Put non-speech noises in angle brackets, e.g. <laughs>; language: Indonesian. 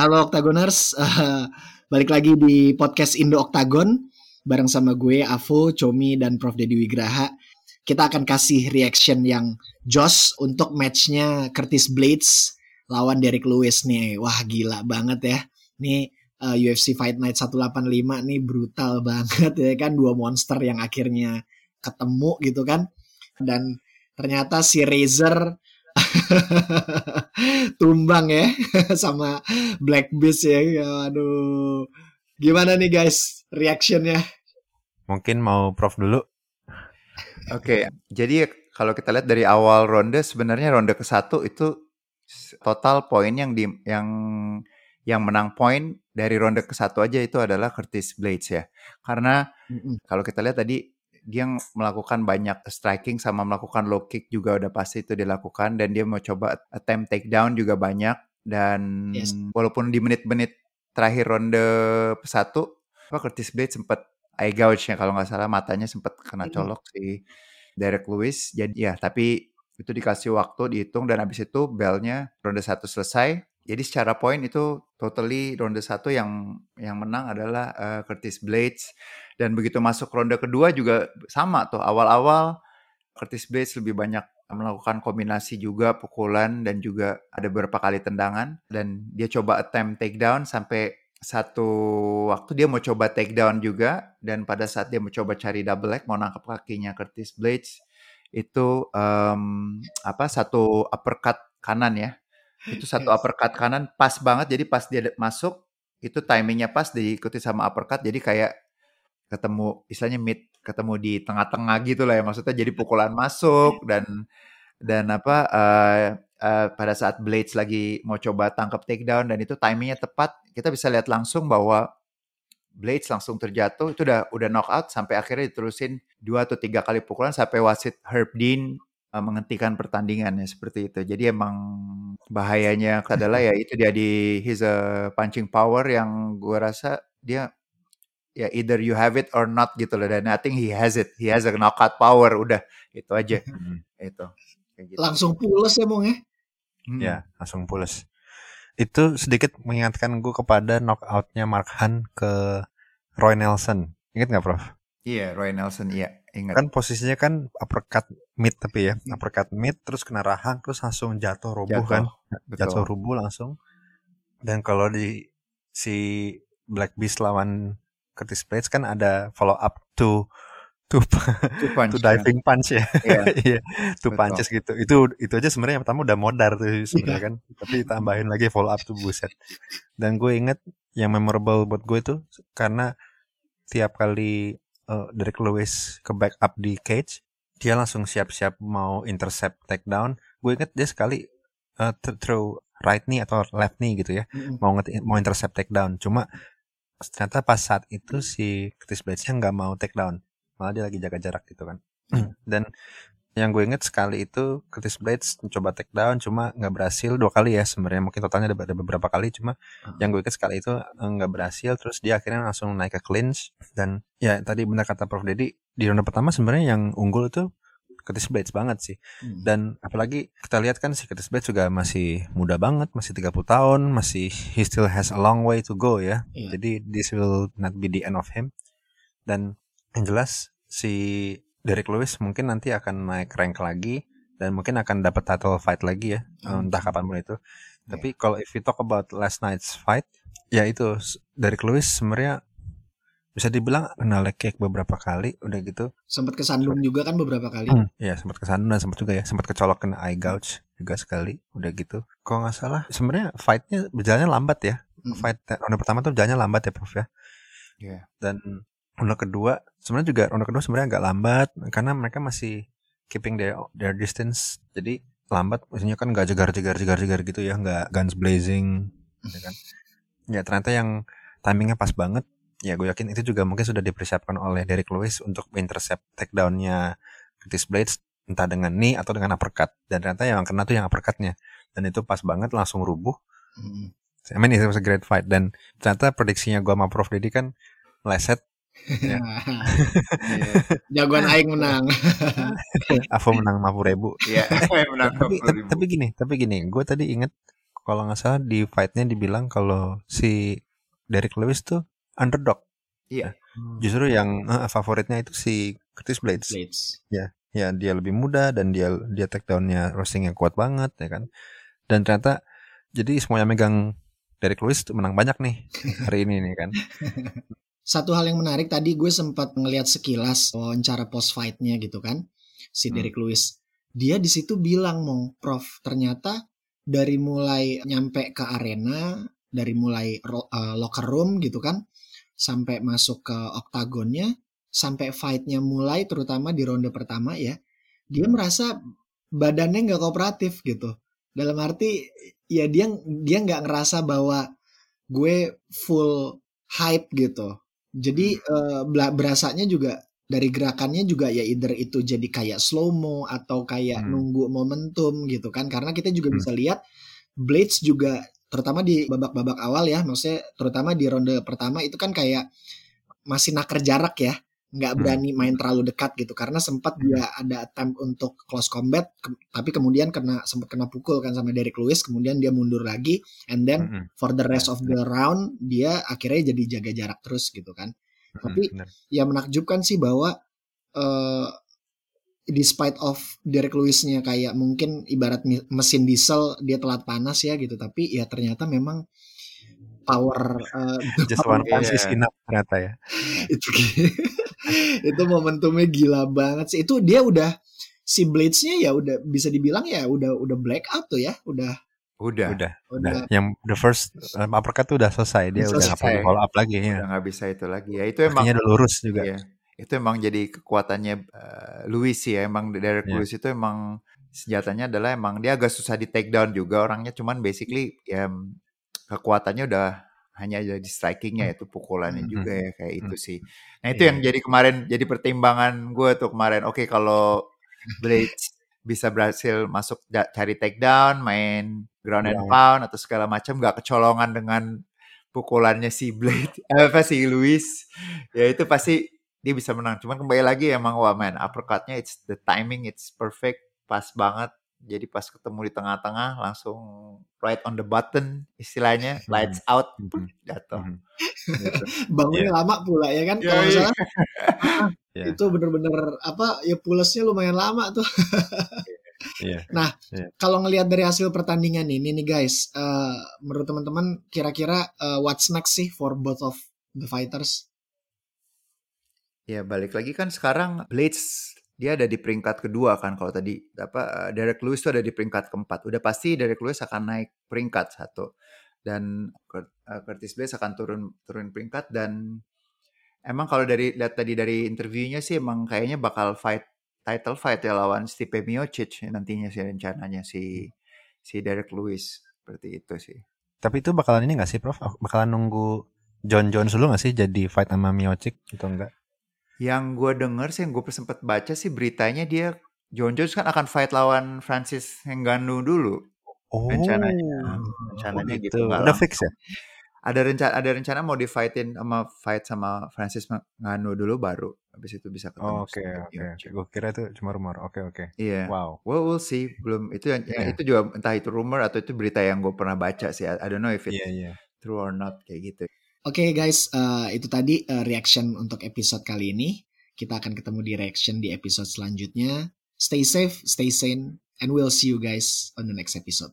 Halo Octagoners, uh, <laughs> balik lagi di podcast Indo Octagon bareng sama gue Avo, Comi dan Prof Dedi Wigraha. Kita akan kasih reaction yang jos untuk matchnya Curtis Blades lawan Derek Lewis nih. Wah gila banget ya. Nih uh, UFC Fight Night 185 nih brutal <laughs> banget ya kan dua monster yang akhirnya ketemu gitu kan. Dan ternyata si Razer <laughs> tumbang ya <laughs> sama Black Beast ya. Aduh. Gimana nih guys reactionnya? Mungkin mau Prof dulu. Oke, okay, jadi kalau kita lihat dari awal ronde sebenarnya ronde ke satu itu total poin yang di yang yang menang poin dari ronde ke satu aja itu adalah Curtis Blades ya. Karena mm -hmm. kalau kita lihat tadi dia melakukan banyak striking sama melakukan low kick juga udah pasti itu dilakukan dan dia mau coba attempt takedown juga banyak. Dan yes. walaupun di menit-menit terakhir ronde satu Curtis Blades sempat eye gouge ya kalau nggak salah matanya sempat kena colok si Derek Lewis. Jadi ya tapi itu dikasih waktu dihitung dan habis itu belnya ronde satu selesai jadi secara poin itu totally ronde satu yang yang menang adalah uh, Curtis Blades. Dan begitu masuk ronde kedua juga sama tuh awal-awal Curtis Blades lebih banyak melakukan kombinasi juga pukulan dan juga ada beberapa kali tendangan. Dan dia coba attempt takedown sampai satu waktu dia mau coba takedown juga. Dan pada saat dia mau coba cari double leg mau nangkap kakinya Curtis Blades itu um, apa satu uppercut kanan ya itu <laughs> satu uppercut kanan pas banget jadi pas dia masuk itu timingnya pas diikuti sama uppercut jadi kayak ketemu istilahnya mid ketemu di tengah-tengah gitu lah ya maksudnya jadi pukulan masuk <laughs> dan dan apa uh, uh, pada saat Blades lagi mau coba tangkap takedown dan itu timingnya tepat kita bisa lihat langsung bahwa Blades langsung terjatuh itu udah udah knockout sampai akhirnya diterusin dua atau tiga kali pukulan sampai wasit Herb Dean uh, menghentikan pertandingannya seperti itu. Jadi emang bahayanya adalah ya itu dia di his a punching power yang gue rasa dia ya either you have it or not gitu loh dan I think he has it he has a knockout power udah itu aja <laughs> hmm. itu gitu. langsung pules ya mong ya hmm. ya langsung pules itu sedikit mengingatkan gue kepada knockoutnya Mark Han ke Roy Nelson ingat nggak Prof iya Roy Nelson iya ingat kan posisinya kan uppercut mid tapi ya hmm. uppercut mid terus kena rahang terus langsung jatuh rubuh jatuh, kan betul. jatuh rubuh langsung dan kalau di si Black Beast lawan Curtis Blades kan ada follow up to to <laughs> to, punch, to diving ya. punch ya. Iya. <laughs> yeah. to punches gitu. Itu itu aja sebenarnya yang pertama udah modar tuh sebenarnya iya. kan. Tapi tambahin lagi follow up to buset. Dan gue inget yang memorable buat gue itu karena tiap kali uh, Derek Lewis ke back up di cage, dia langsung siap-siap mau intercept takedown. Gue inget dia sekali uh, throw right knee atau left knee gitu ya. Mm -hmm. Mau mau intercept takedown. Cuma ternyata pas saat itu si Chris Blades-nya nggak mau take down malah dia lagi jaga jarak gitu kan hmm. dan yang gue inget sekali itu Curtis Blades mencoba take down cuma nggak berhasil dua kali ya sebenarnya mungkin totalnya ada, beberapa kali cuma hmm. yang gue inget sekali itu eh, nggak berhasil terus dia akhirnya langsung naik ke clinch dan ya tadi benar kata Prof Dedi di ronde pertama sebenarnya yang unggul itu Curtis Blades banget sih. Hmm. Dan apalagi kita lihat kan si Curtis Blades juga masih muda banget, masih 30 tahun, masih he still has a long way to go ya. Yeah. Jadi this will not be the end of him. Dan yang jelas si Derek Lewis mungkin nanti akan naik rank lagi dan mungkin akan dapat title fight lagi ya, hmm. entah kapan pun itu. Yeah. Tapi kalau if we talk about last night's fight, ya itu Derek Lewis sebenarnya bisa dibilang kena leg kick beberapa kali udah gitu sempat kesandung juga kan beberapa kali hmm, ya sempat kesandung dan sempat juga ya sempat kecolok kena eye gouge juga sekali udah gitu kalau nggak salah sebenarnya fightnya berjalannya lambat ya hmm. fight ronde pertama tuh jalannya lambat ya prof ya yeah. dan ronde kedua sebenarnya juga ronde kedua sebenarnya agak lambat karena mereka masih keeping their their distance. Jadi lambat maksudnya kan nggak jegar jegar jegar jegar gitu ya nggak guns blazing ya kan? Ya ternyata yang timingnya pas banget. Ya gue yakin itu juga mungkin sudah dipersiapkan oleh Derek Lewis untuk intercept takedownnya Curtis Blades entah dengan knee atau dengan uppercut. Dan ternyata yang kena tuh yang uppercutnya. Dan itu pas banget langsung rubuh. Hmm. I mean it was a great fight. Dan ternyata prediksinya gue sama Prof Dedi kan meleset ya. <laughs> yeah. jagoan Aing menang <laughs> Avo menang lima ribu yeah, menang tapi, tapi, tapi gini tapi gini gue tadi inget kalau nggak salah di fightnya dibilang kalau si Derek Lewis tuh underdog. Iya. Justru yang uh, favoritnya itu si Curtis Blades. Blades. Ya, ya dia lebih muda dan dia dia takedownnya roastingnya kuat banget ya kan. Dan ternyata jadi semuanya megang Derek Lewis tuh menang banyak nih hari ini nih kan. <laughs> Satu hal yang menarik tadi gue sempat ngelihat sekilas wawancara post fightnya gitu kan si Hmm. Derek Lewis. Dia di situ bilang mong Prof ternyata dari mulai nyampe ke arena dari mulai ro- uh, locker room gitu kan sampai masuk ke oktagonnya sampai fightnya mulai terutama di ronde pertama ya dia merasa badannya nggak kooperatif gitu dalam arti ya dia dia nggak ngerasa bahwa gue full hype gitu jadi bela- berasanya juga dari gerakannya juga ya either itu jadi kayak slow mo atau kayak Hmm. nunggu momentum gitu kan karena kita juga Hmm. bisa lihat Blades juga terutama di babak-babak awal ya maksudnya terutama di ronde pertama itu kan kayak masih naker jarak ya nggak Hmm. berani main terlalu dekat gitu karena sempat dia ada attempt untuk close combat ke- tapi kemudian kena sempat kena pukul kan sama Derek Lewis kemudian dia mundur lagi and then for the rest Ya, of the round dia akhirnya jadi jaga jarak terus gitu kan Tapi bener. ya menakjubkan sih bahwa eh despite of Derek Lewis-nya kayak mungkin ibarat mesin diesel dia telat panas ya gitu tapi ya ternyata memang power eh, <laughs> just one Iya. punch is enough ternyata ya. <laughs> itu <laughs> <laughs> itu momentumnya gila banget sih itu dia udah si Blades-nya ya udah bisa dibilang ya udah udah blackout tuh ya udah Udah. Udah, udah udah. Yang the first um, uppercut tuh udah selesai, dia udah nggak Selesai. perlu follow up lagi ya. Udah nggak bisa itu lagi. Ya itu emang udah lurus juga. Iya. Itu emang jadi kekuatannya eh, Lewis sih ya. Emang Derek Iya. Lewis itu emang senjatanya adalah emang dia agak susah di take down juga orangnya cuman basically ya kekuatannya udah hanya jadi strikingnya itu pukulannya Mhm. juga ya kayak itu Hmm. sih. Nah itu Iya. yang jadi kemarin jadi pertimbangan gue tuh kemarin. Oke kalau Blades bisa berhasil masuk cari takedown, main ground and Ground. pound atau segala macam nggak kecolongan dengan pukulannya si Blade <laughs> eh, apa si Lewis ya itu pasti dia bisa menang cuman kembali lagi emang wah man uppercutnya it's the timing it's perfect pas banget jadi pas ketemu di tengah-tengah langsung right on the button istilahnya <laughs> lights out Mhm. <laughs> jatuh Mhm. gitu. <laughs> bangunnya lama pula ya kan kalau nggak Yoi. salah Iya. itu bener-bener apa ya pulesnya lumayan lama tuh Iya. kalau ngelihat dari hasil pertandingan ini nih guys, eh, menurut teman-teman kira-kira eh, what's next sih for both of the fighters? ya balik lagi kan sekarang Blades dia ada di peringkat kedua kan kalau tadi apa Derek Lewis tuh ada di peringkat keempat. Udah pasti Derek Lewis akan naik peringkat satu. Dan uh, Curtis Blades akan turun turun peringkat. Dan emang kalau dari lihat tadi dari interviewnya sih emang kayaknya bakal fight title fight ya lawan Stipe Miocic nantinya sih rencananya si si Derek Lewis. Seperti itu sih. Tapi itu bakalan ini gak sih, Prof? Bakalan nunggu John Jones dulu gak sih jadi fight sama Miocic atau enggak? Yang gue denger sih, yang gue sempat baca sih beritanya dia John Jones kan akan fight lawan Francis Ngannou dulu. Oh, Rencananya. Rencananya oh gitu, Udah langsung. fix ya? Ada rencana ada rencana mau di fightin sama fight sama Francis Ngannou dulu baru habis itu bisa ketemu. Oh, Oke, Stipe oke. Miocic. Gue kira itu cuma rumor. Oke, oke. Iya. Wow. Well, we'll see. Belum itu yang, yang Iya. itu juga entah itu rumor atau itu berita yang gue pernah baca sih. I, don't know if it's Iya, iya. true or not kayak gitu. Oke guys, eh, itu tadi eh, reaction untuk episode kali ini. Kita akan ketemu di reaction di episode selanjutnya. Stay safe, stay sane, and we'll see you guys on the next episode.